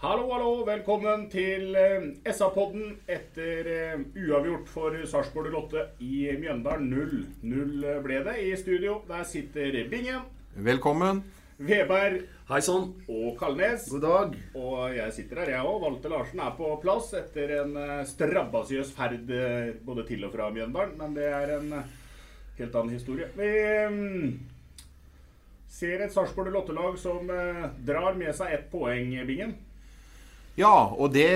Hallo, hallo. Velkommen til eh, SA-podden etter eh, uavgjort for Sarpsborg Lotte i Mjøndalen. 0-0 ble det i studio. Der sitter Bingen, Velkommen. Veberg Hei sann. og Kalnes. God dag. Og jeg sitter her, jeg òg. Walter Larsen er på plass etter en eh, strabasiøs ferd eh, både til og fra Mjøndalen. Men det er en eh, helt annen historie. Vi ser et Sarpsborg Lotte-lag som eh, drar med seg ett poeng, Bingen. Ja, og det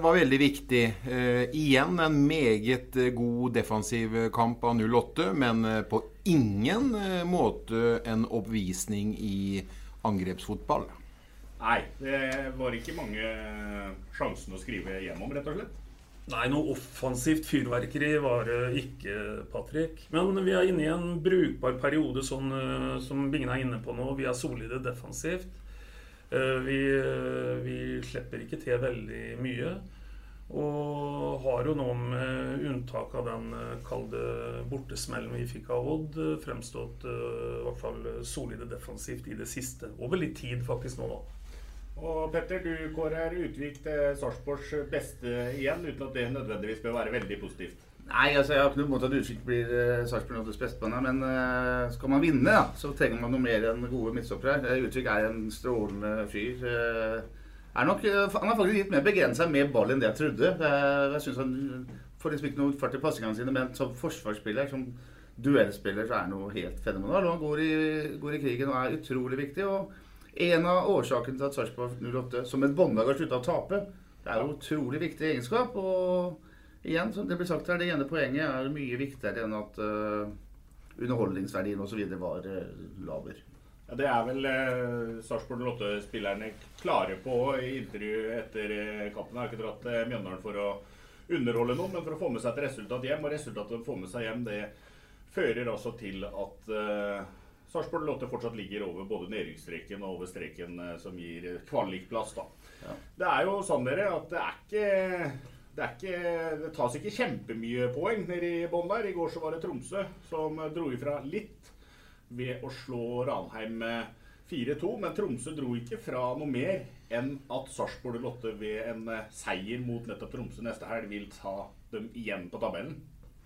var veldig viktig. Eh, igjen en meget eh, god defensiv kamp av 08, men eh, på ingen eh, måte en oppvisning i angrepsfotball. Nei, det var ikke mange sjansene å skrive gjennom, rett og slett. Nei, noe offensivt fyrverkeri var det ikke, Patrick. Men vi er inne i en brukbar periode, sånn eh, som Bingen er inne på nå. Vi er solide defensivt. Eh, Vi, vi slipper ikke til veldig mye. Og har jo nå, med unntak av den eh, kalde bortesmellen vi fikk av Odd, eh, fremstått eh, i hvert fall solide defensivt i det siste. Over litt tid faktisk nå, da. Og Petter, du kårer Utvik til Sarpsborgs beste igjen, uten at det nødvendigvis bør være veldig positivt. Nei, altså jeg har ikke noe imot at Utvik blir uh, Sarpsborg 8s bestebane, men eh, skal man vinne, da, så trenger man noe mer enn gode midtstoppere. Uh, Utvik er en strålende fyr. eh, er nok, eh, han er faktisk litt mer begrensa med ball enn det jeg trodde. Eh, jeg synes Han får liksom ikke noe fart i passingene sine, men som forsvarsspiller, som duellspiller, så er han noe helt fenomenal. Han går i, går i krigen og er utrolig viktig. og en av årsakene til at Sarpsborg 08 som et båndlag har slutta å tape, det er jo utrolig viktig egenskap. Og igjen, som det blir sagt her, det ene poenget er mye viktigere enn at uh, underholdningsverdien osv. var uh, laber. Ja, Det er vel eh, Sarpsborg 08-spillerne klare på i intervju etter kampen. Jeg har ikke dratt til Mjøndalen for å underholde noen, men for å få med seg et resultat hjem. Og resultatet å få med seg hjem, det fører altså til at eh, Sarpsborg 08 fortsatt ligger over både nedrykksstreken og over streken som gir kvalikplass. da. Ja. Det er jo sånn dere at det er ikke det, ikke, det tas ikke kjempemye poeng nede i bånn der. I går så var det Tromsø som dro ifra litt ved å slå Ranheim med 4-2. Men Tromsø dro ikke fra noe mer enn at Sarpsborg Lotte ved en eh, seier mot nettopp Tromsø neste helg vil ta dem igjen på tabellen.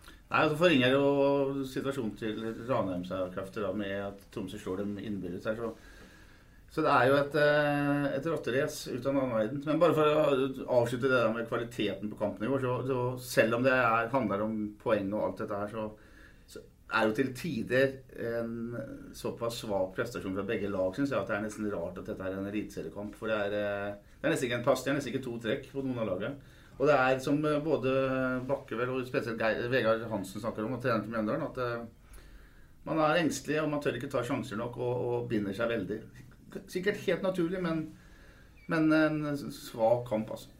Nei, altså forringer jo situasjonen til Ranheim seg kraftig med at Tromsø slår dem innbyrdes her. Så det er jo et, eh, et rotterace ut av en annen verden. Men bare for å avslutte det der med kvaliteten på kampen i går. så, så selv om det er, handler om poeng og alt dette her, så, så er jo til tider en såpass svak prestasjon fra begge lag, syns jeg, at det er nesten rart at dette er en eliteseriekamp. For det er, eh, det er nesten ikke en pass, det er nesten ikke to trekk på noen av lagene. Og det er som eh, både Bakkevel og spesielt Geir, Vegard Hansen snakker om, og treneren til Mjøndalen, at man er engstelig og man tør ikke ta sjanser nok og, og binder seg veldig. Sikkert helt naturlig, men, men en svak kamp, altså.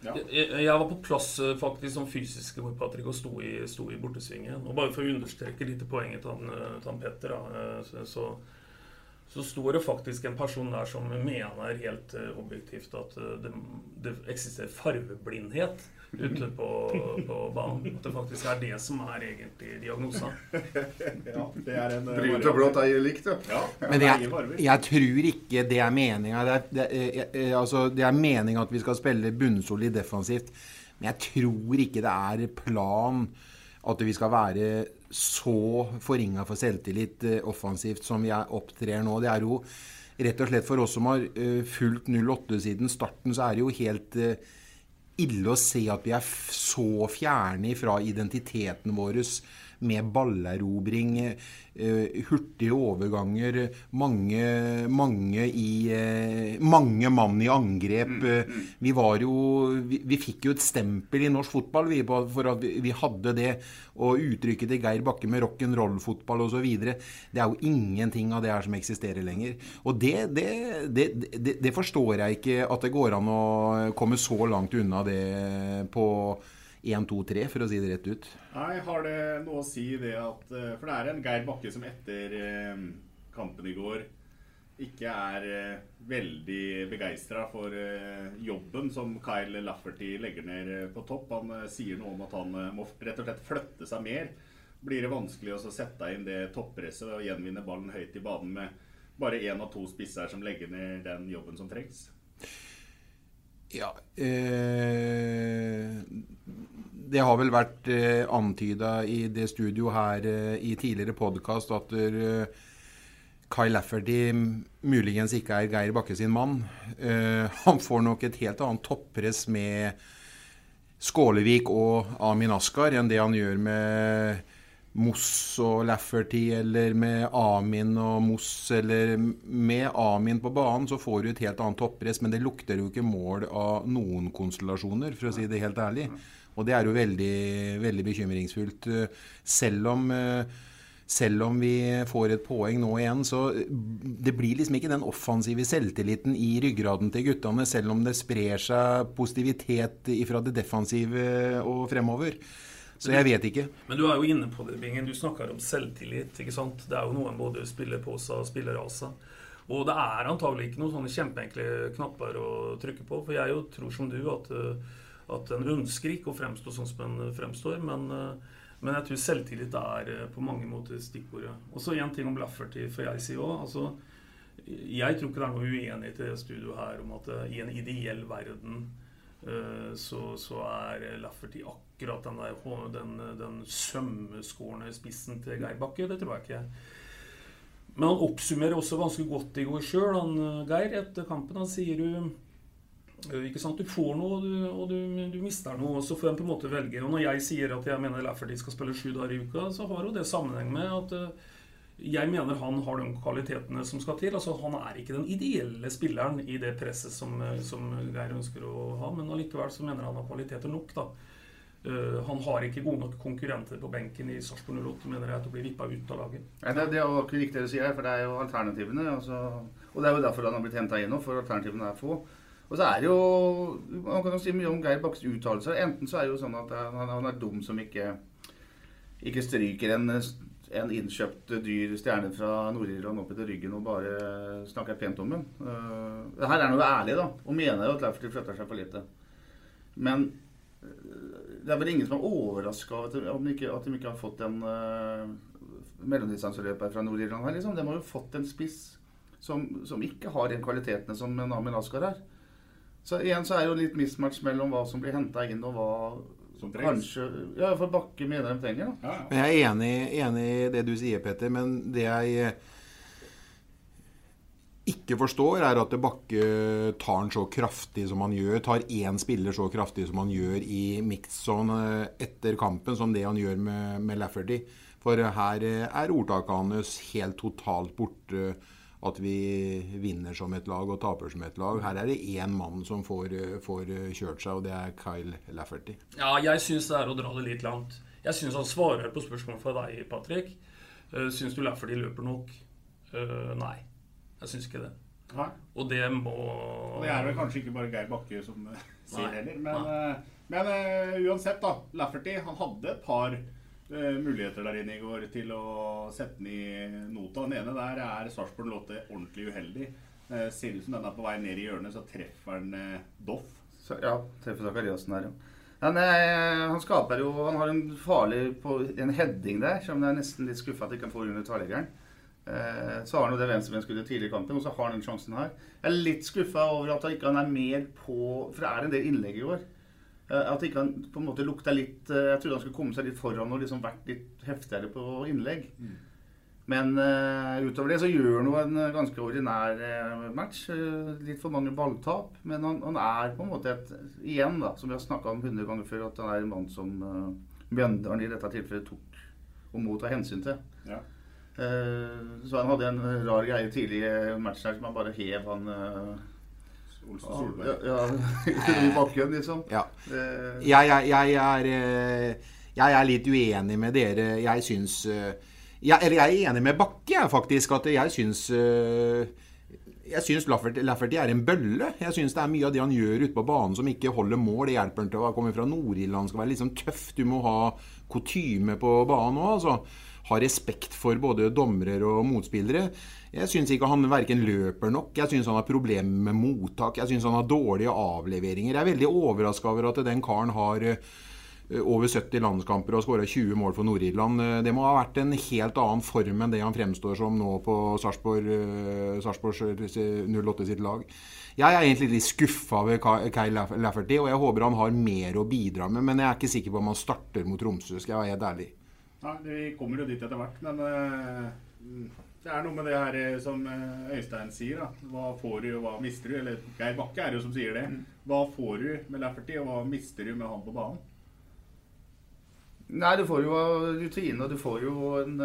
Jeg, jeg var på plass eh, faktisk som fysisk hvor Patrick og sto i, sto i bortesvingen. Og bare for å understreke litt poenget til han, eh, til han Petter, da, eh, så, så, så står det faktisk en person der som mener helt objektivt at det, det, eksisterer farveblindhet ute på, på, banen. At det faktisk er det som er egentlig diagnosen. ja, det er en Brunt og blått er likt, ja. Men jeg, jeg, tror ikke det er meninga. Det, det, altså, det er meninga at vi skal spille bunnsolid defensivt. Men jeg tror ikke det er plan at vi skal være så forringa for selvtillit eh, offensivt som vi opptrer nå. Det er jo rett og slett for oss som har fulgt 08 siden starten, så er det jo helt uh, ille å se at vi er så fjerne fra identiteten vår med ballerobring, eh, hurtige overganger, mange, mange, i, eh, mange mann i angrep. Mm, mm. Vi var jo vi, vi, fikk jo et stempel i norsk fotball vi, for at vi, vi, hadde det. Og uttrykket til Geir Bakke med rock'n'roll-fotball osv. Det er jo ingenting av det her som eksisterer lenger. Og det, det, det, det forstår jeg ikke at det går an å komme så langt unna det på 1, 2, 3, for å si det rett ut. Nei, har det noe å si det at eh, For det er en Geir Bakke som etter eh, kampen i går ikke er eh, veldig begeistra for jobben som Kyle Lafferty legger ned på topp. Han sier noe om at han må rett og slett flytte seg mer. Blir det vanskelig å sette inn det toppresset og gjenvinne ballen høyt i banen med bare én av to spisser som legger ned den jobben som trengs? Ja eh, Det har vel vært eh, antyda i det studio her eh, i tidligere podkast at eh, Kai Lafferty muligens ikke er Geir Bakke sin mann. Eh, han får nok et helt annet toppress med Skålevik og Amin Askar enn det han gjør med Moss og Lafferty, eller med Amin og Moss, eller med Amin på banen, så får du et helt annet toppress, men det lukter jo ikke mål av noen konstellasjoner, for å si det helt ærlig. Og det er jo veldig, veldig bekymringsfullt. Selv om, selv om vi får et poeng nå igjen, så det blir liksom ikke den offensive selvtilliten i ryggraden til guttene, selv om det sprer seg positivitet fra det defensive og fremover. Så jeg vet ikke. Men du er jo inne på det, Bingen. Du snakker om selvtillit. ikke sant? Det er jo noen både spiller på seg og spiller av seg. Og det er antagelig ikke noen sånne kjempeenkle knapper å trykke på. For jeg jo tror som du at, eh, at en ønsker ikke å fremstå sånn som en fremstår. Men, eh, men jeg tror selvtillit er eh, på mange måter stikkordet. Og så én ting om Lafferty, for jeg sier òg. Altså, jeg tror ikke det er noe uenighet i det studioet her om at i en ideell verden så, så er Lafferty akkurat den, der, den, den sømmeskårne spissen til Geir Bakke. Det tror jeg ikke. Men han oppsummerer også ganske godt i går sjøl, eh, Geir, etter kampen. Han sier du eh, ikke sant, Du får noe, og, du, og du, du, mister noe. og Så får en på en måte velge. Og Når jeg sier at jeg mener Lafferty skal spille sju dager i uka, så har jo det sammenheng med at eh, jeg mener han har de kvalitetene som skal til. altså Han er ikke den ideelle spilleren i det presset som, som Geir ønsker å ha, men allikevel så mener han har kvaliteter nok. da. Uh, han har ikke gode nok konkurrenter på benken i Sarpsborg 08, mener jeg, til å bli vippa ut av laget. Nei, det, er jo ikke riktig det du sier, for det er jo alternativene. Altså, og det er jo derfor han har blitt henta inn nå, for alternativene er få. Og så er det jo Man kan jo si mye om Geir Bakkes uttalelser. Enten så er det jo sånn at han, han er dum som ikke, ikke stryker en, en innkjøpt dyr stjerne fra Nord-Irland opp etter ryggen og bare snakker pent om den. Uh, her er han jo ærlig, da, og mener jo at Lafferty flytter seg for lite. Men det er vel ingen som er overraska over at, de ikke, har fått en uh, mellomdistanseløper fra Nord-Irland her. Liksom. De har jo fått en spiss som, som ikke har de kvalitetene som Namin Askar har. Så igjen så er det jo litt mismatch mellom hva som blir henta inn, og hva som kanskje Ja, for Bakke mener de trenger. Da. Ja, ja. Jeg er enig, enig, i det du sier, Petter, men det jeg ikke forstår, er at Bakke tar den så kraftig som han gjør. Tar én spiller så kraftig som han gjør i mixed etter kampen, som det han gjør med, med Lafferty. For her er ordtaket hans helt totalt borte. At vi vinner som et lag og taper som et lag. Her er det én mann som får, får kjørt seg, og det er Kyle Lafferty. Ja, jeg syns det er å dra det litt langt. Jeg syns han svarer på spørsmålet fra deg, Patrick. Uh, syns du Lafferty løper nok? Nei. Jeg syns ikke det. Nei. Og det må Og Det er vel kanskje ikke bare Geir Bakke som sier heller. Men, men uh, uansett, da. Lafferty han hadde et par eh, muligheter der inne i går til å sette den i nota. Den ene der er Sarpsborg Lotte ordentlig uheldig. Eh, ser ut som den er på vei ned i hjørnet, så treffer den eh, Doff. Ja, treffer Zakariassen her, ja. Han, eh, han skaper jo Han har en farlig på en heading der, som jeg er nesten litt skuffa at ikke han får under tverrleggeren. Eh, så har han jo det venstrebenet skulle tidlig i kampen, og så har han den sjansen her. Jeg er litt skuffa over at han ikke er mer på For det er en del innlegg i år. Eh, at ikke han på en måte lukta litt eh, Jeg trodde han skulle komme seg litt foran og liksom vært litt heftigere på innlegg. Men uh, utover det så gjør han jo en ganske ordinær match. Litt for mange balltap. Men han, han er på en måte et Igjen, da, som vi har snakka om hundre ganger før, at han er en mann som uh, Mjøndalen i dette tilfellet tok og må ta hensyn til. Ja. Uh, så han hadde en rar greie tidlig i matchen her som han bare hev han uh, Olsen Solberg. Ja, ja, i bakken, liksom. Ja. Eh, Jeg, jeg, jeg, er, eh, jeg er litt uenig med dere. Jeg syns eh, jeg, Eller jeg er enig med Bakke, faktisk. At jeg syns eh, jeg syns Lafferty, Lafferty er en bølle. Jeg syns det er mye av det han gjør ute på banen som ikke holder mål. Det hjelper han til å komme fra Nord-Irland. Skal være liksom tøff. Du må ha kutyme på banen òg. Altså. Ha respekt for både dommere og motspillere. Jeg syns ikke han verken løper nok. Jeg syns han har problemer med mottak. Jeg syns han har dårlige avleveringer. Jeg er veldig overraska over at den karen har eh, over 70 landskamper og skåra 20 mål for Nord-Irland. Eh, Det må ha vært en helt annen form enn det han fremstår som nå på Sarpsborg eh, Sarpsborg 08 sitt lag. Jeg er egentlig litt skuffa ved Kai Lafferty, og jeg håper han har mer å bidra med. Men jeg er ikke sikker på om han starter mot Tromsø, skal jeg være helt ærlig. Nei, vi kommer jo dit etter hvert, men uh, det er noe med det her eh, som eh, Øystein sier. da. Hva får du, og hva mister du? Eller Geir Bakke er jo som sier det. Hva får du med Lafferty, og hva mister du med han på banen? Nei, du får jo rutine, og du får jo en,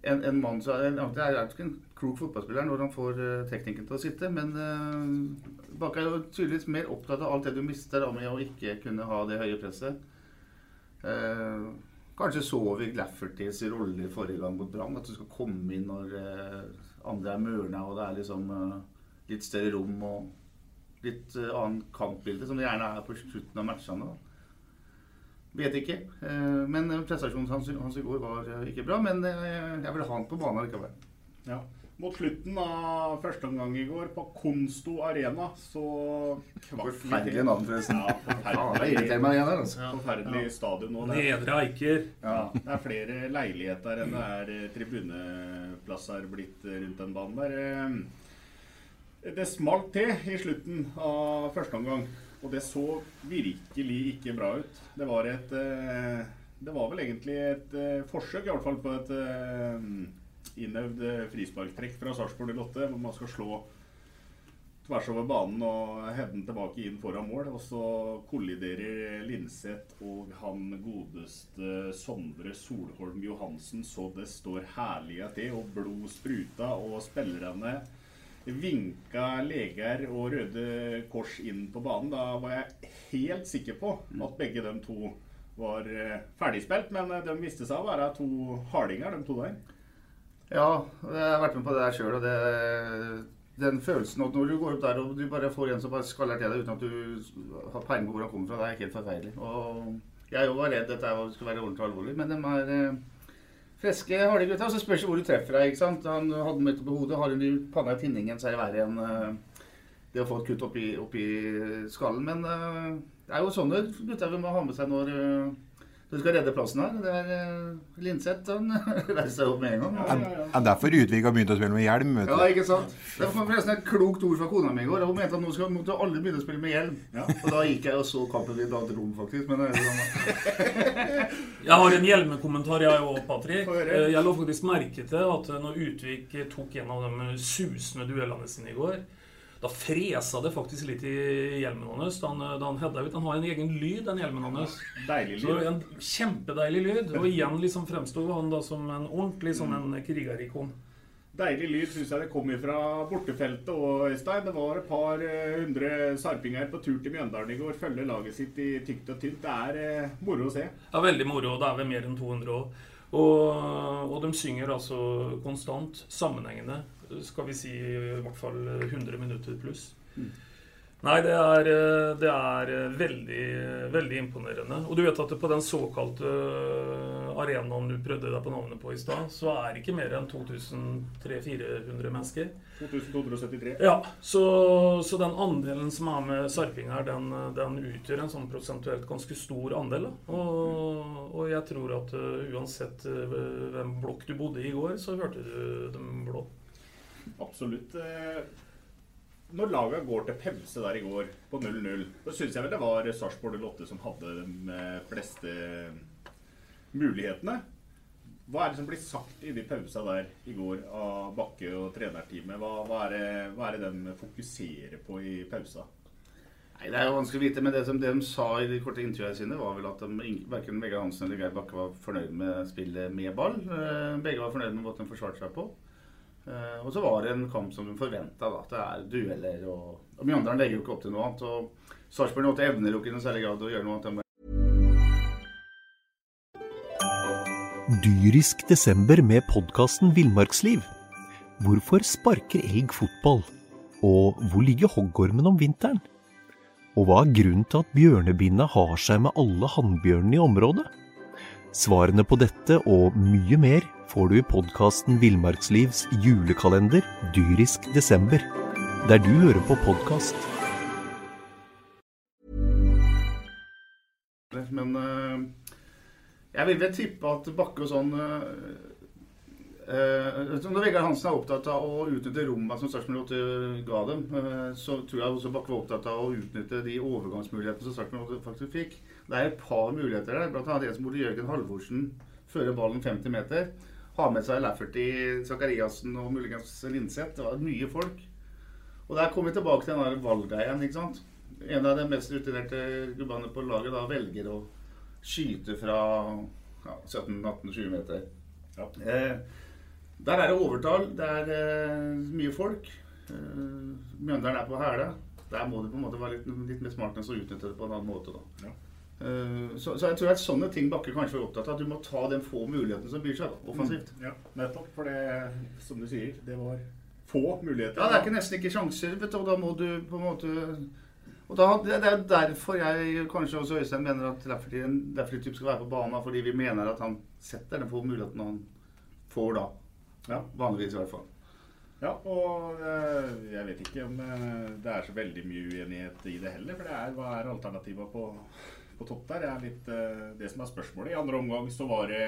en, en mann som er, Det er ikke en klok fotballspiller når han får teknikken til å sitte, men uh, Bakke er jo tydeligvis mer opptatt av alt det du mister da, med å ikke kunne ha det høye presset. Eh, kanskje så vi Laffertys rolle i forrige gang mot Brann. At du skal komme inn når eh, andre er mørna, og det er liksom eh, litt større rom og litt uh, annet kampbilde, som det gjerne er på slutten av matchene. da. Vet ikke. Eh, men prestasjonen hans, i går var eh, ikke bra. Men eh, jeg vil ha han på banen likevel. Ja. Mot slutten av første omgang i går, på Konsto Arena, så. Forferdelig navn, forresten. Ja, forferdelig, meg igjen her, altså. Forferdelig Ja. stadion nå. Nedre Eiker. Ja, det er flere leiligheter enn det er eh, tribuneplasser blitt eh, rundt den banen der. Eh, Det smalt til i slutten av første omgang, og det så virkelig ikke bra ut. Det var et Det var vel egentlig et forsøk, i hvert fall, på et innøvd eh, frisparktrekk fra Sarpsborg 08, hvor man skal slå tvers over banen og hevde den tilbake inn foran mål. Og så kolliderer Linseth og han godeste Sondre Solholm Johansen så det står herlige til, og blod spruta, og spillerne vinka leger og Røde Kors inn på banen. Da var jeg helt sikker på at begge de to var eh, ferdigspilt, men eh, de viste seg å være to hardinger, de to der. Ja, jeg har vært med på det der sjøl, og den følelsen at når du går opp der og du bare får en som bare skaller til deg uten at du har peiling på hvor han kommer fra, det er helt forferdelig. Og jeg var redd dette skulle være ordentlig alvorlig, men de er eh, friske, harde gutta. Så spørs det hvor du treffer deg. ikke sant? Han hadde møtt på hodet, har hun panna i tinningen, så er det verre enn eh, det å få et kutt oppi, oppi skallen. Men eh, det er jo sånne gutter vi må ha med seg når eh, du skal redde plassen her. Det er uh, Linseth, han reiser seg opp med en gang. Det er derfor Utvik har begynt å spille med hjelm. vet du. Ja, ikke sant? Det var forresten et klokt ord fra kona mi i går. Hun mente at nå skal måtte alle begynne å spille med hjelm. Og da gikk jeg og så kampen i et annet rom, faktisk. Men det er sånn. Jeg har en hjelmekommentar, jeg òg, Patrick. Eh, Jeg la faktisk merke til at når Utvik tok en av de susende duellene sine i går, da fresa det faktisk litt i hjelmen hans da han, da han hedda ut. Han har en egen lyd, den hjelmen hans. Deilig Så en kjempedeilig lyd. Og igjen liksom fremsto han da som en ordentlig sånn en krigerikon. Deilig lyd syns jeg det kom fra bortefeltet og Øystein. Det var et par eh, hundre sarpinger på tur til Mjøndalen i går. Følge laget sitt i tykt og tynt. Det er eh, moro å se. Ja, veldig moro. Det er vel mer enn 200 òg. Og, og de synger altså konstant, sammenhengende. Skal vi si i hvert fall 100 minutter pluss. Nei, det er, eh, det er eh, veldig, veldig imponerende. Og du vet at på den såkalte eh, arenaen du prøvde deg på navnet på i stad, så er det ikke mer enn 2300-400 mennesker. 2273. Ja, så, så den andelen som er med sarping her, den, den utgjør en sånn prosentuelt ganske stor andel. Og, og jeg tror at uansett hvem blokk du bodde i i går, så hørte du dem blå. Absolutt. eh, Når laga går til pause der i går på 0-0, så syns jeg vel det var Sarpsborg 08 som hadde de eh, fleste mulighetene. Hva er det som blir sagt i de pausa der i går av Bakke og trenerteamet? Hva, hva, er det, hva er det de fokuserer på i pausa? Nei, Det er jo vanskelig å vite, men det, som, det de sa i de korte intervjuene sine, var vel at de, verken Vegard Hansen eller Geir Bakke var fornøyd med spillet med ball. Eh, Begge var fornøyd med måten de forsvarte seg på. Eh, og så var det en kamp som de forventa. Det er dueller. og, og Mjøndalen legger jo ikke opp til noe annet. og Sarpsborg 8 evner jo ikke i noe særlig grad å gjøre noe annet. Dyrisk desember med podkasten Villmarksliv. Hvorfor sparker elg fotball? Og hvor ligger hoggormen om vinteren? Og hva er grunnen til at bjørnebinna har seg med alle hannbjørnene i området? Svarene på dette og mye mer får du i podkasten Villmarkslivs julekalender dyrisk desember, der du hører på podkast. Men eh, jeg vil vel tippe at Bakke og sånn eh, eh, Når Vegard Hansen er opptatt av å utnytte rommet som Sarpsborg 8 ga dem, så tror jeg også Bakke var opptatt av å utnytte de overgangsmulighetene som Sarpsborg 8 faktisk fikk. Det er et par muligheter der, blant annet en som burde Jørgen Halvorsen føre ballen 50 meter. Ha med seg Lafferty, Zakariassen og muligens Linseth. Det var mye folk. Og der kommer vi tilbake til den der valggreien. ikke sant? En av de mest rutinerte gubbene på laget da velger å skyte fra ja, 17-18-20 meter. Eh, der er det overtall. Det er eh, mye folk. Eh, Mjøndalen er på hæla. Der må du på en måte være litt, litt mer smart enn å utnytte det på en annen måte. da. Eh, så, så jeg tror at sånne ting Bakke kanskje var opptatt av. At du må ta den få mulighetene som byr seg offensivt. Mm, ja, nettopp. For det, som du sier, det var få muligheter. Ja, det er ikke nesten ikke sjanser, vet du, og da må du på en måte og da, Det er derfor jeg kanskje også Øystein mener at Lafferty skal være på banen. Fordi vi mener at han setter den få muligheten han får da. Ja. Vanligvis i hvert fall. Ja, og eh, jeg vet ikke om eh, det er så veldig mye uenighet i det heller. For det er, hva er alternativa på, på topp der? Er litt eh, det som er spørsmålet. I andre omgang så var det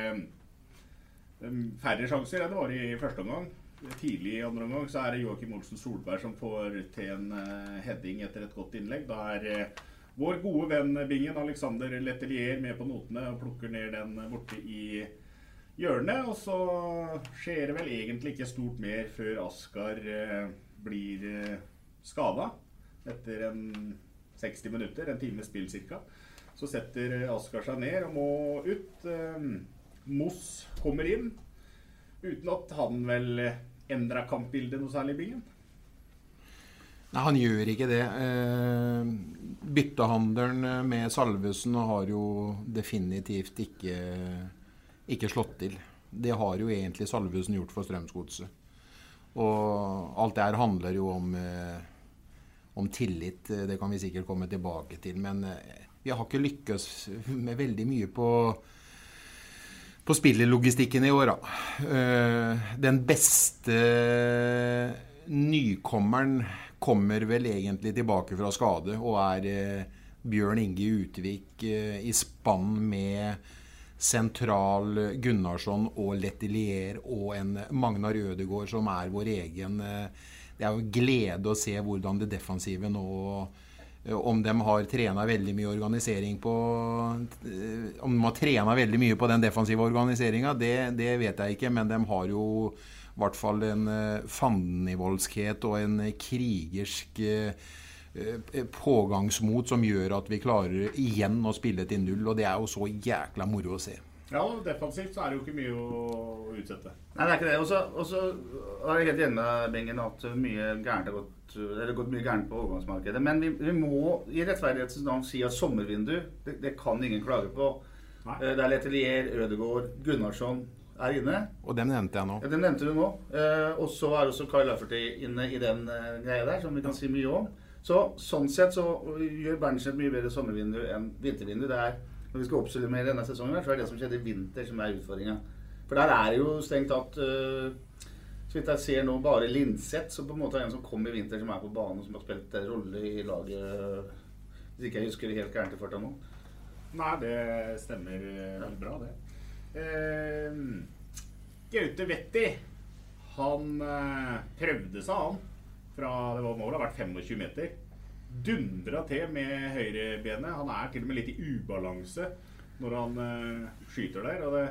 eh, færre sjanser enn det var i første omgang. Tidlig i andre omgang så er det Joakim Olsen Solberg som får til en eh, heading etter et godt innlegg. Da er vår gode venn Bingen, Alexander Letelier, med på notene og plukker ned den borte i hjørnet. Og så skjer det vel egentlig ikke stort mer før Askar blir skada etter en 60 minutter, en times spill ca. Så setter Askar seg ned og må ut. Eh, Moss kommer inn. Uten at han vel endra kampbildet noe særlig, i byen. Nei, han gjør ikke det. Eh, byttehandelen med Salvesen har jo definitivt ikke, ikke slått til. Det har jo egentlig Salvesen gjort for Strømsgodset. Og alt det her handler jo om, eh, om tillit. Det kan vi sikkert komme tilbake til. Men eh, vi har ikke lykkes med veldig mye på på spillerlogistikken i år, da. Eh, den beste nykommeren kommer vel egentlig tilbake fra skade og er eh, Bjørn Inge Utvik eh, i spann med Sentral Gunnarsson og Letelier og en Magnar Ødegaard som er vår egen Det er jo glede å se hvordan det defensive nå om de har trena veldig mye organisering på Om de har trena veldig mye på den defensive organiseringa, det, det, vet jeg ikke. Men de har jo i hvert fall en fandenivoldskhet og en krigersk pågangsmot som gjør at vi klarer igjen å spille til null. Og det er jo så jækla moro å se. Ja, og defensivt så er det jo ikke mye å utsette. Nei, det er ikke det. Og så er jeg helt enig med Bengen at mye gærent har gått eller gått mye gærent på overgangsmarkedet. Men vi, vi må i rettferdighetens navn si at sommervindu, det, det kan ingen klage på. Nei. Det er Letelier, Ødegaard, Gunnarsson er inne. Og dem nevnte jeg nå. Ja, Dem nevnte du nå. Eh, og så er også Kai Lafferty inne i den eh, greia der, som vi kan si mye om. Så sånn sett så gjør Berntsen et mye bedre sommervindu enn vintervindu. Det er, når vi skal oppsummere denne sesongen, så er det som skjedde i vinter, som er utfordringa. For der er det jo strengt tatt uh, Så vidt jeg ser nå, bare Linseth som på en måte er en som kom i vinter, som er på banen, som har spilt en rolle i laget. Hvis ikke jeg husker det helt gærent i farta nå. Nei, det stemmer veldig bra, det. Eh, Gaute Vetti, han eh, prøvde seg, han. Fra det var, målet, har vært 25 meter. Dundra til med høyrebenet. Han er til og med litt i ubalanse når han uh, skyter der. og det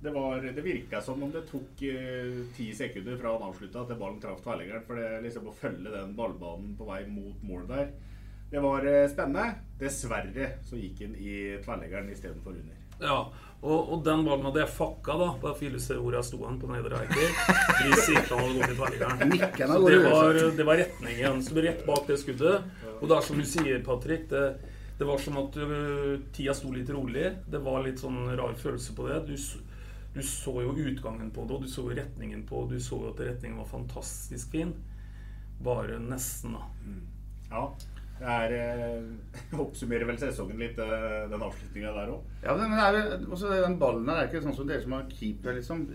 det, det virka som om det tok eh, ti sekunder fra han avslutta til ballen traff tverrleggeren. For det liksom å følge den ballbanen på vei mot mål der Det var eh, spennende. Dessverre så gikk han i tverrleggeren istedenfor under. Ja, og, og, den ballen hadde jeg fucka, da. På jeg sto han på nedre Eiker. Hvis ikke han hadde gått i tverrliggeren. Det var, det var retningen. Så rett bak det skuddet. Og det er som du sier, Patrick. det det var som at uh, tida sto litt rolig. Det var litt sånn rar følelse på det. Du, du så jo utgangen på det, og du så jo retningen på det. Du så jo at retningen var fantastisk fin. Bare nesten, da. Mm. Ja. Det er, eh, oppsummerer vel sesongen litt, eh, den avslutninga der òg. Ja, men det er, også den ballen der er ikke sånn som dere som har keeper. liksom.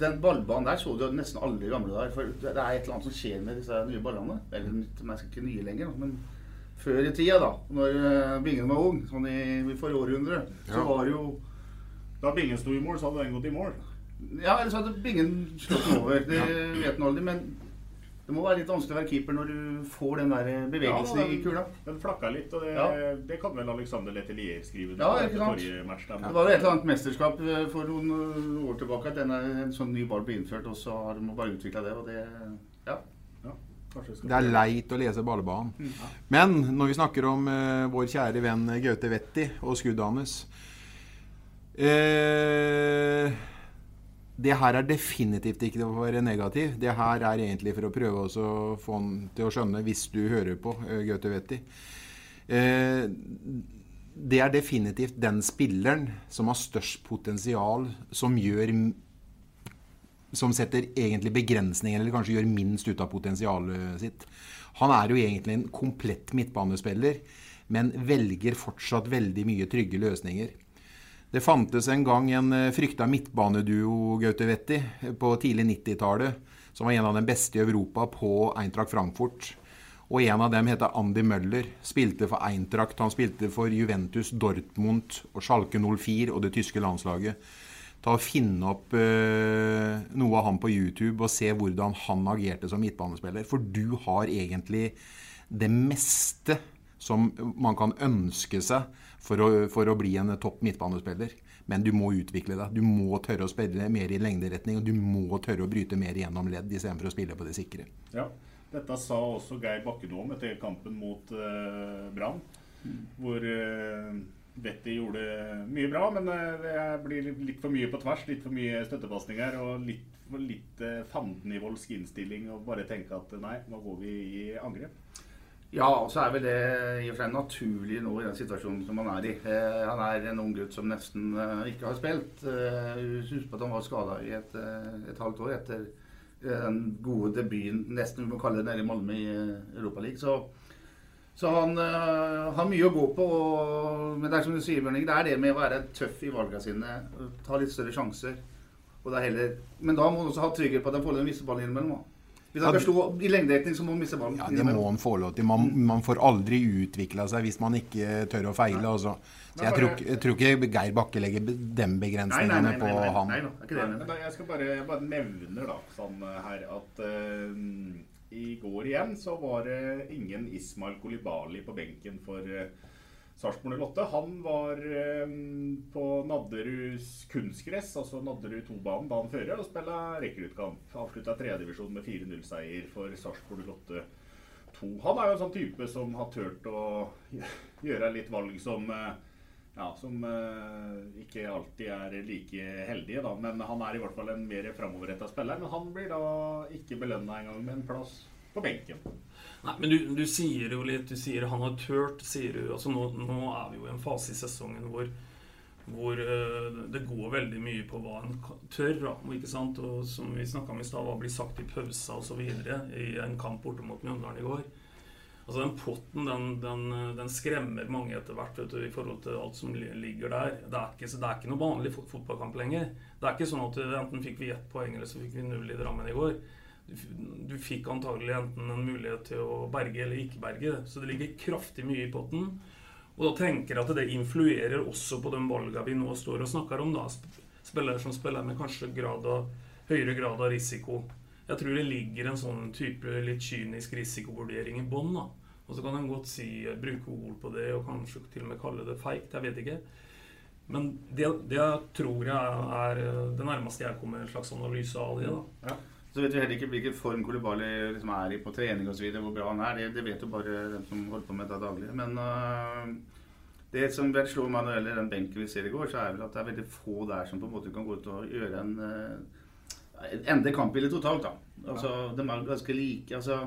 Den ballbanen der så du nesten alle i gamle dager. For det er et eller annet som skjer med disse nye ballene. Eller de er ikke nye lenger, men før i tida, da, når eh, Bingen var ung, sånn i forrige århundre, så var det jo da Bingen sto i mål, så hadde den gått i mål. Ja, eller så hadde Bingen slått den over. Det vet en aldri. Men det må være litt vanskelig å være keeper når du får den der bevegelsen ja, den, i kula. Den flakka litt, og det, ja. det kan vel Alexander Letelier skrive. Ja, etter forrige Match, det var jo et eller annet mesterskap eh, for noen eh, år tilbake at denne, en sånn ny ball ble innført, og så har de bare utvikla det. Og det ja. Det er leit å lese ballbanen. Mm. Men når vi snakker om uh, vår kjære venn Gaute Wetti og skuddet hans Eh, det her er definitivt ikke for å være negativ. Det her er egentlig for å prøve å få han til å skjønne, hvis du hører på uh, Gaute Wetti. Eh, det er definitivt den spilleren som har størst potensial, som gjør Som setter egentlig begrensninger, eller kanskje gjør minst ut av potensialet sitt. Han er jo egentlig en komplett midtbanespiller, men velger fortsatt veldig mye trygge løsninger. Det fantes en gang en eh, frykta midtbaneduo, Gaute Wetti, på tidlig 90-tallet, som var en av de beste i Europa på Eintracht Frankfurt. Og en av dem heter Andy Møller. Spilte for Eintracht, han spilte for Juventus, Dortmund og Schalke 04 og det tyske landslaget. Ta og Finne opp uh, noe av han på YouTube og se hvordan han agerte som midtbanespiller. For du har egentlig det meste som man kan ønske seg for å, for å bli en topp midtbanespiller. Men du må utvikle deg. Du må tørre å spille mer i lengderetning. Og du må tørre å bryte mer gjennom ledd istedenfor å spille på det sikre. Ja, Dette sa også Geir Bakkedom etter kampen mot uh, Brann. Mm. Hvor uh, Betty gjorde mye bra, men uh, det blir litt for mye på tvers. Litt for mye støttepasninger og litt, litt uh, fandenivoldsk innstilling. Og bare tenke at nei, nå går vi i angrep. Ja, og så er vel det i og for seg naturlig nå i den situasjonen som han er i. Eh, han er en ung gutt som nesten eh, ikke har spilt. Eh, Husk på at han var skada i et, eh, et, halvt år etter den gode debuten, nesten vi må kalle det, nede i Malmö i Europaligaen. Så, så han har mye å gå på. Og, men det er som du sier, Bjørning, det er det med å være tøff i valgene sine. Ta litt større sjanser. Heller, men da må han også ha trygghet på at han får en visse ball innimellom. Hvis han skal stå i lengdekning, så må han miste ballen. Ja, Det må han få lov til. Man, man får aldri utvikla seg hvis man ikke tør å feile. Altså. Så jeg tror, jeg tror, ikke Geir Bakke legger den begrensningene på han. Nei, nei, jeg skal bare, jeg bare nevner da, sånn eh, her at uh, i går igjen så var det ingen Ismail Kolibali på benken for uh, Sarpsborg 08. Han var eh, på Nadderuds kunstgress, altså Nadderud 2-banen, dagen før og spilte rekruttkamp. Avslutta tredjedivisjon med 4-0-seier for Sarpsborg 08 2. Han er jo en sånn type som har turt å gjøre litt valg som eh, ja, som uh, ikke alltid er like heldige, da. Men han er i hvert fall en mer framoverretta spiller. Men han blir da ikke belønna engang med en plass på benken. Nei, men du, du, sier jo litt Du sier han har turt. sier du, altså nå, nå, er vi jo i en fase i sesongen hvor, hvor uh, det går veldig mye på hva en tør. Ikke sant? Og som vi snakka om i stad, hva blir sagt i pausa osv. i en kamp borte mot Mjøndalen i går. Altså Den potten den, den, den skremmer mange etter hvert vet du, i forhold til alt som ligger der. Det er ikke, det er ikke noe vanlig fotballkamp lenger. Det er ikke sånn at enten fikk vi ett poeng, eller så fikk vi null i Drammen i går. Du, fikk antagelig enten en mulighet til å berge eller ikke berge. Så det ligger kraftig mye i potten. Og da tenker jeg at det influerer også på de valgene vi nå står og snakker om. da, Spillere som spiller med kanskje grad av, høyere grad av risiko. Jeg tror det ligger en sånn type litt kynisk risikovurdering i bånn. Og så kan en godt si, bruke ord på det og kanskje til og med kalle det feigt. Jeg vet ikke. Men det, det tror jeg er det nærmeste jeg kommer en slags analyse av det. da. Ja. Så vet vi heller ikke hvilken form Kolibali liksom er i på trening osv. Hvor bra han er. Det, det, vet jo bare den som holder på med det daglig. Men uh, det som vel slo meg når det gjelder den benken vi ser i går, så er vel at det er veldig få der som på en måte kan gå ut og gjøre en uh, ende kampbildet totalt, da. Altså. De er ganske like. altså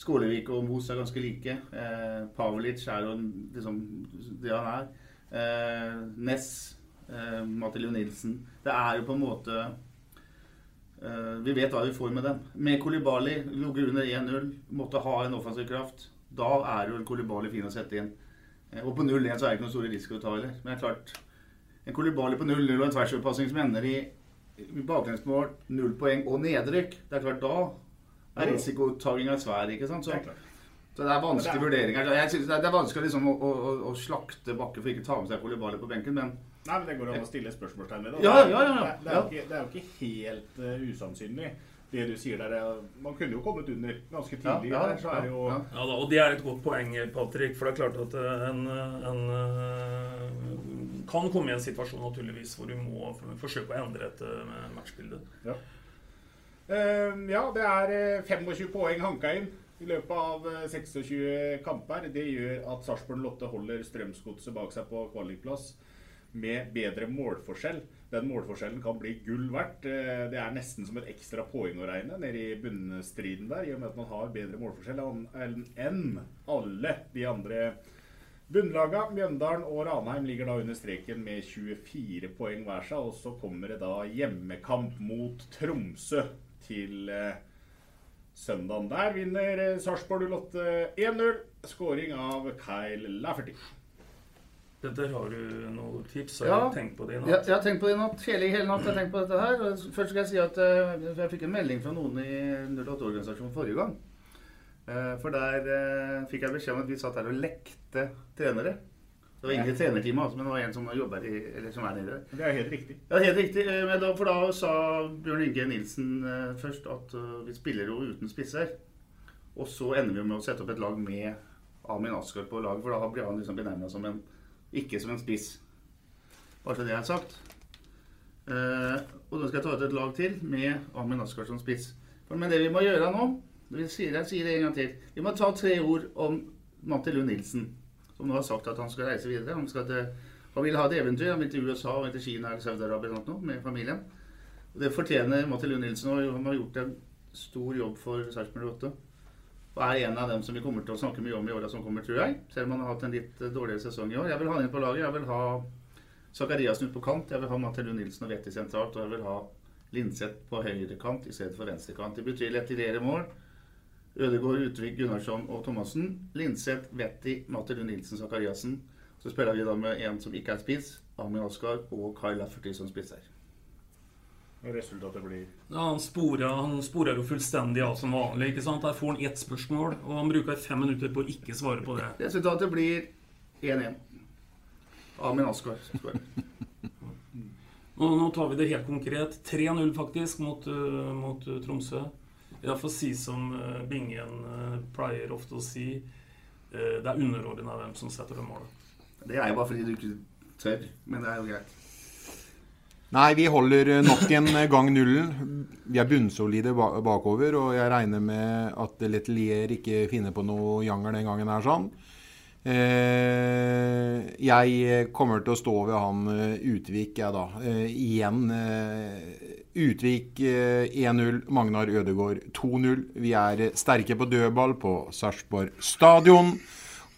Skålevik og Mos er ganske like. Eh, Pavlic er jo liksom det han er. Eh, Ness, eh, Matilio Nilsen Det er jo på en måte Vi vet hva vi får med dem. Med Kolibali ligger under 1-0, måtte ha en offensiv kraft. Da er jo en Kolibali fin å sette inn. Eh, og på 0-1 så er det ikke noen store risiko å ta heller. Men det er klart, en Kolibali på 0-0 og en tversoverpassing som ender i baklengsmål, null poeng og nedrykk, det er klart da er risikotakinga svær. ikke sant? Så, så det er vanskelige vurderinger. Jeg synes det er vanskelig liksom å, å, å, slakte Bakke for ikke å ta med seg Kolibali på benken, men Nei, men Det går an å stille spørsmålstegn ved det. Ja, ja, ja, det, det, er ikke, det, er jo ikke helt uh, usannsynlig. Det du sier der, Man kunne jo kommet under ganske tidlig. Ja, der, så er det jo... ja. da, og det er et godt poeng, Patrick. For det er klart at eh, en, en kan komme i en situasjon naturligvis hvor du må forsøke å endre et uh, matchbilde. Ja. Uh, ja, det er 25 eh, poeng hanka inn i løpet av 26 kamper. Det gjør at Sarpsborg Lotte holder Strømsgodset bak seg på kvalikplass med bedre målforskjell. Den målforskjellen kan bli gull verdt. Det er nesten som et ekstra poeng å regne nede i bunnstriden der, i og med at man har bedre målforskjell enn alle de andre Bunnlaga, Mjøndalen og Ranheim ligger da under streken med 24 poeng hver seg. Og så kommer det da hjemmekamp mot Tromsø til eh, søndagen. Der vinner eh, Sarpsborg 08 1-0. Skåring av Kyle Lafferty. Dette har du noen tips? Har ja, du tenkt på det i natt? Ja, jeg har tenkt på det i natt. Hele, hele natt har jeg tenkt på dette her. Først skal jeg si at uh, jeg fikk en melding fra noen i 08-organisasjonen forrige gang. Uh, for der uh, fikk jeg beskjed om at vi satt her og lekte trenere. Det var ingen trenerteam, altså, men det var en som jobber i, eller som er nede der. Det er helt riktig. Ja, helt riktig. Men da, for da sa Bjørn Inge Nilsen uh, først at uh, vi spiller jo uten spisser. Og så ender vi med å sette opp et lag med Amin Asker på lag, for da blir han liksom benevna som en ikke som en spiss. Bare så det er sagt. Uh, og da skal jeg ta ut et lag til med Amin Askar som spiss. Men det vi må gjøre nå vi sier, jeg sier det en gang til. Vi må ta tre ord om Matti Lund Nilsen som nå har sagt at han skal reise videre. Han, skal til, han vil ha et eventyr. Han vil til USA, han vil til Kina eller Saudi-Arabia med familien. Og det fortjener Matti Lund Nilsen. Og han har gjort en stor jobb for Sarpsborg 8. Og er en av dem som vi kommer til å snakke mye om i åra som kommer, tror jeg. Selv om han har hatt en litt dårligere sesong i år. Jeg vil ha han inn på laget. Jeg vil ha Zakariassen ut på kant. Jeg vil ha Matti Lund Nilsen og Vetti sentralt. Og jeg vil ha Linseth på høyre kant i stedet for venstre kant. Det betyr lettere mål. Ødegaard, Utvik, Gunnarsson og Thomassen. Linseth, Vetti, Matter Nilsen, Sakariassen. Så spiller vi da med en som ikke er spiss, Amin Oskar og Kai Lafferty som spisser. Resultatet blir ja, Han sporer, han sporer jo fullstendig av som vanlig. ikke sant? Der får han ett spørsmål, og han bruker fem minutter på å ikke svare på det. Resultatet blir 1-1. Amin Askar skårer. nå, nå tar vi det helt konkret. 3-0 faktisk mot, uh, mot uh, Tromsø. Jeg får si som uh, Bingen uh, pleier ofte å si, uh, det er underordna hvem som setter det målet. Det er jo bare fordi du ikke tør, men det er jo greit. Nei, vi holder nok en gang nullen. Vi er bunnsolide bakover, og jeg regner med at Letelier ikke finner på noe janger den gangen her sånn. Eh, jeg kommer til å stå ved han eh, Utvik, jeg da. Eh, igjen. Utvik 1-0. Magnar Ødegård 2-0. Vi er sterke på dødball på Sarpsborg stadion.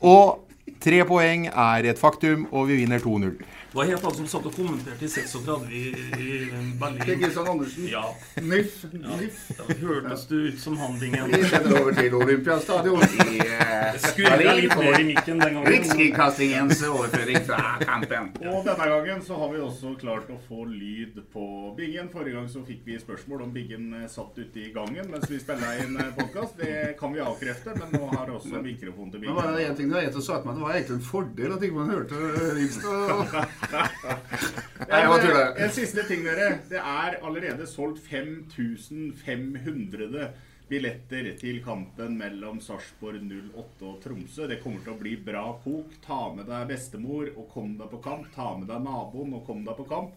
Og Tre poeng er et faktum, og vi vinner 2-0. Hva het han som satt og kommenterte i 36 i, i Berlin? Kristian Andersen. Ja. NIF. Ja. NIF. Da hørtes du ut som han, Bingen. Vi sender over til Olympiastadion i eh, Skurra litt mer i mikken den gangen. Rikskringkastingens overføring fra kampen. Og denne gangen så har vi også klart å få lyd på Bingen. Forrige gang så fikk vi spørsmål om Bingen eh, satt ute i gangen mens vi spilla inn podkast. Det kan vi avkrefte, men nå har også mikrofon til Men var det en ting du har sa til meg, det var egentlig en fordel at ikke man hørte Rikstad. Nei, jeg bare tuller. En siste ting, dere. Det er allerede solgt 5500 billetter til kampen mellom Sarpsborg 08 og Tromsø. Det kommer til å bli bra kok. Ta med deg bestemor og kom deg på kamp. Ta med deg naboen og kom deg på kamp.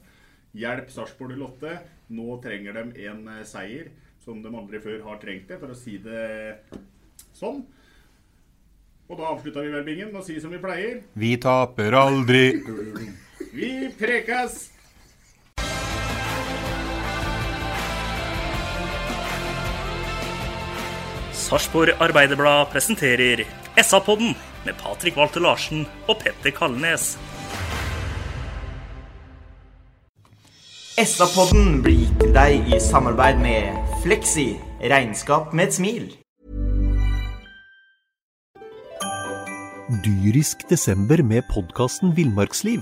Hjelp Sarpsborg 08. Nå trenger de en eh, seier som de aldri før har trengt det, for å si det sånn. Og da avslutta vi vel bingen med å si som vi pleier. Vi taper aldri. Vi prekas! Sarpsborg Arbeiderblad presenterer SA-podden med Patrik Walter Larsen og Petter Kalnes. SA-podden blir gitt til deg i samarbeid med Fleksi regnskap med et smil. Dyrisk desember med podkasten Villmarksliv.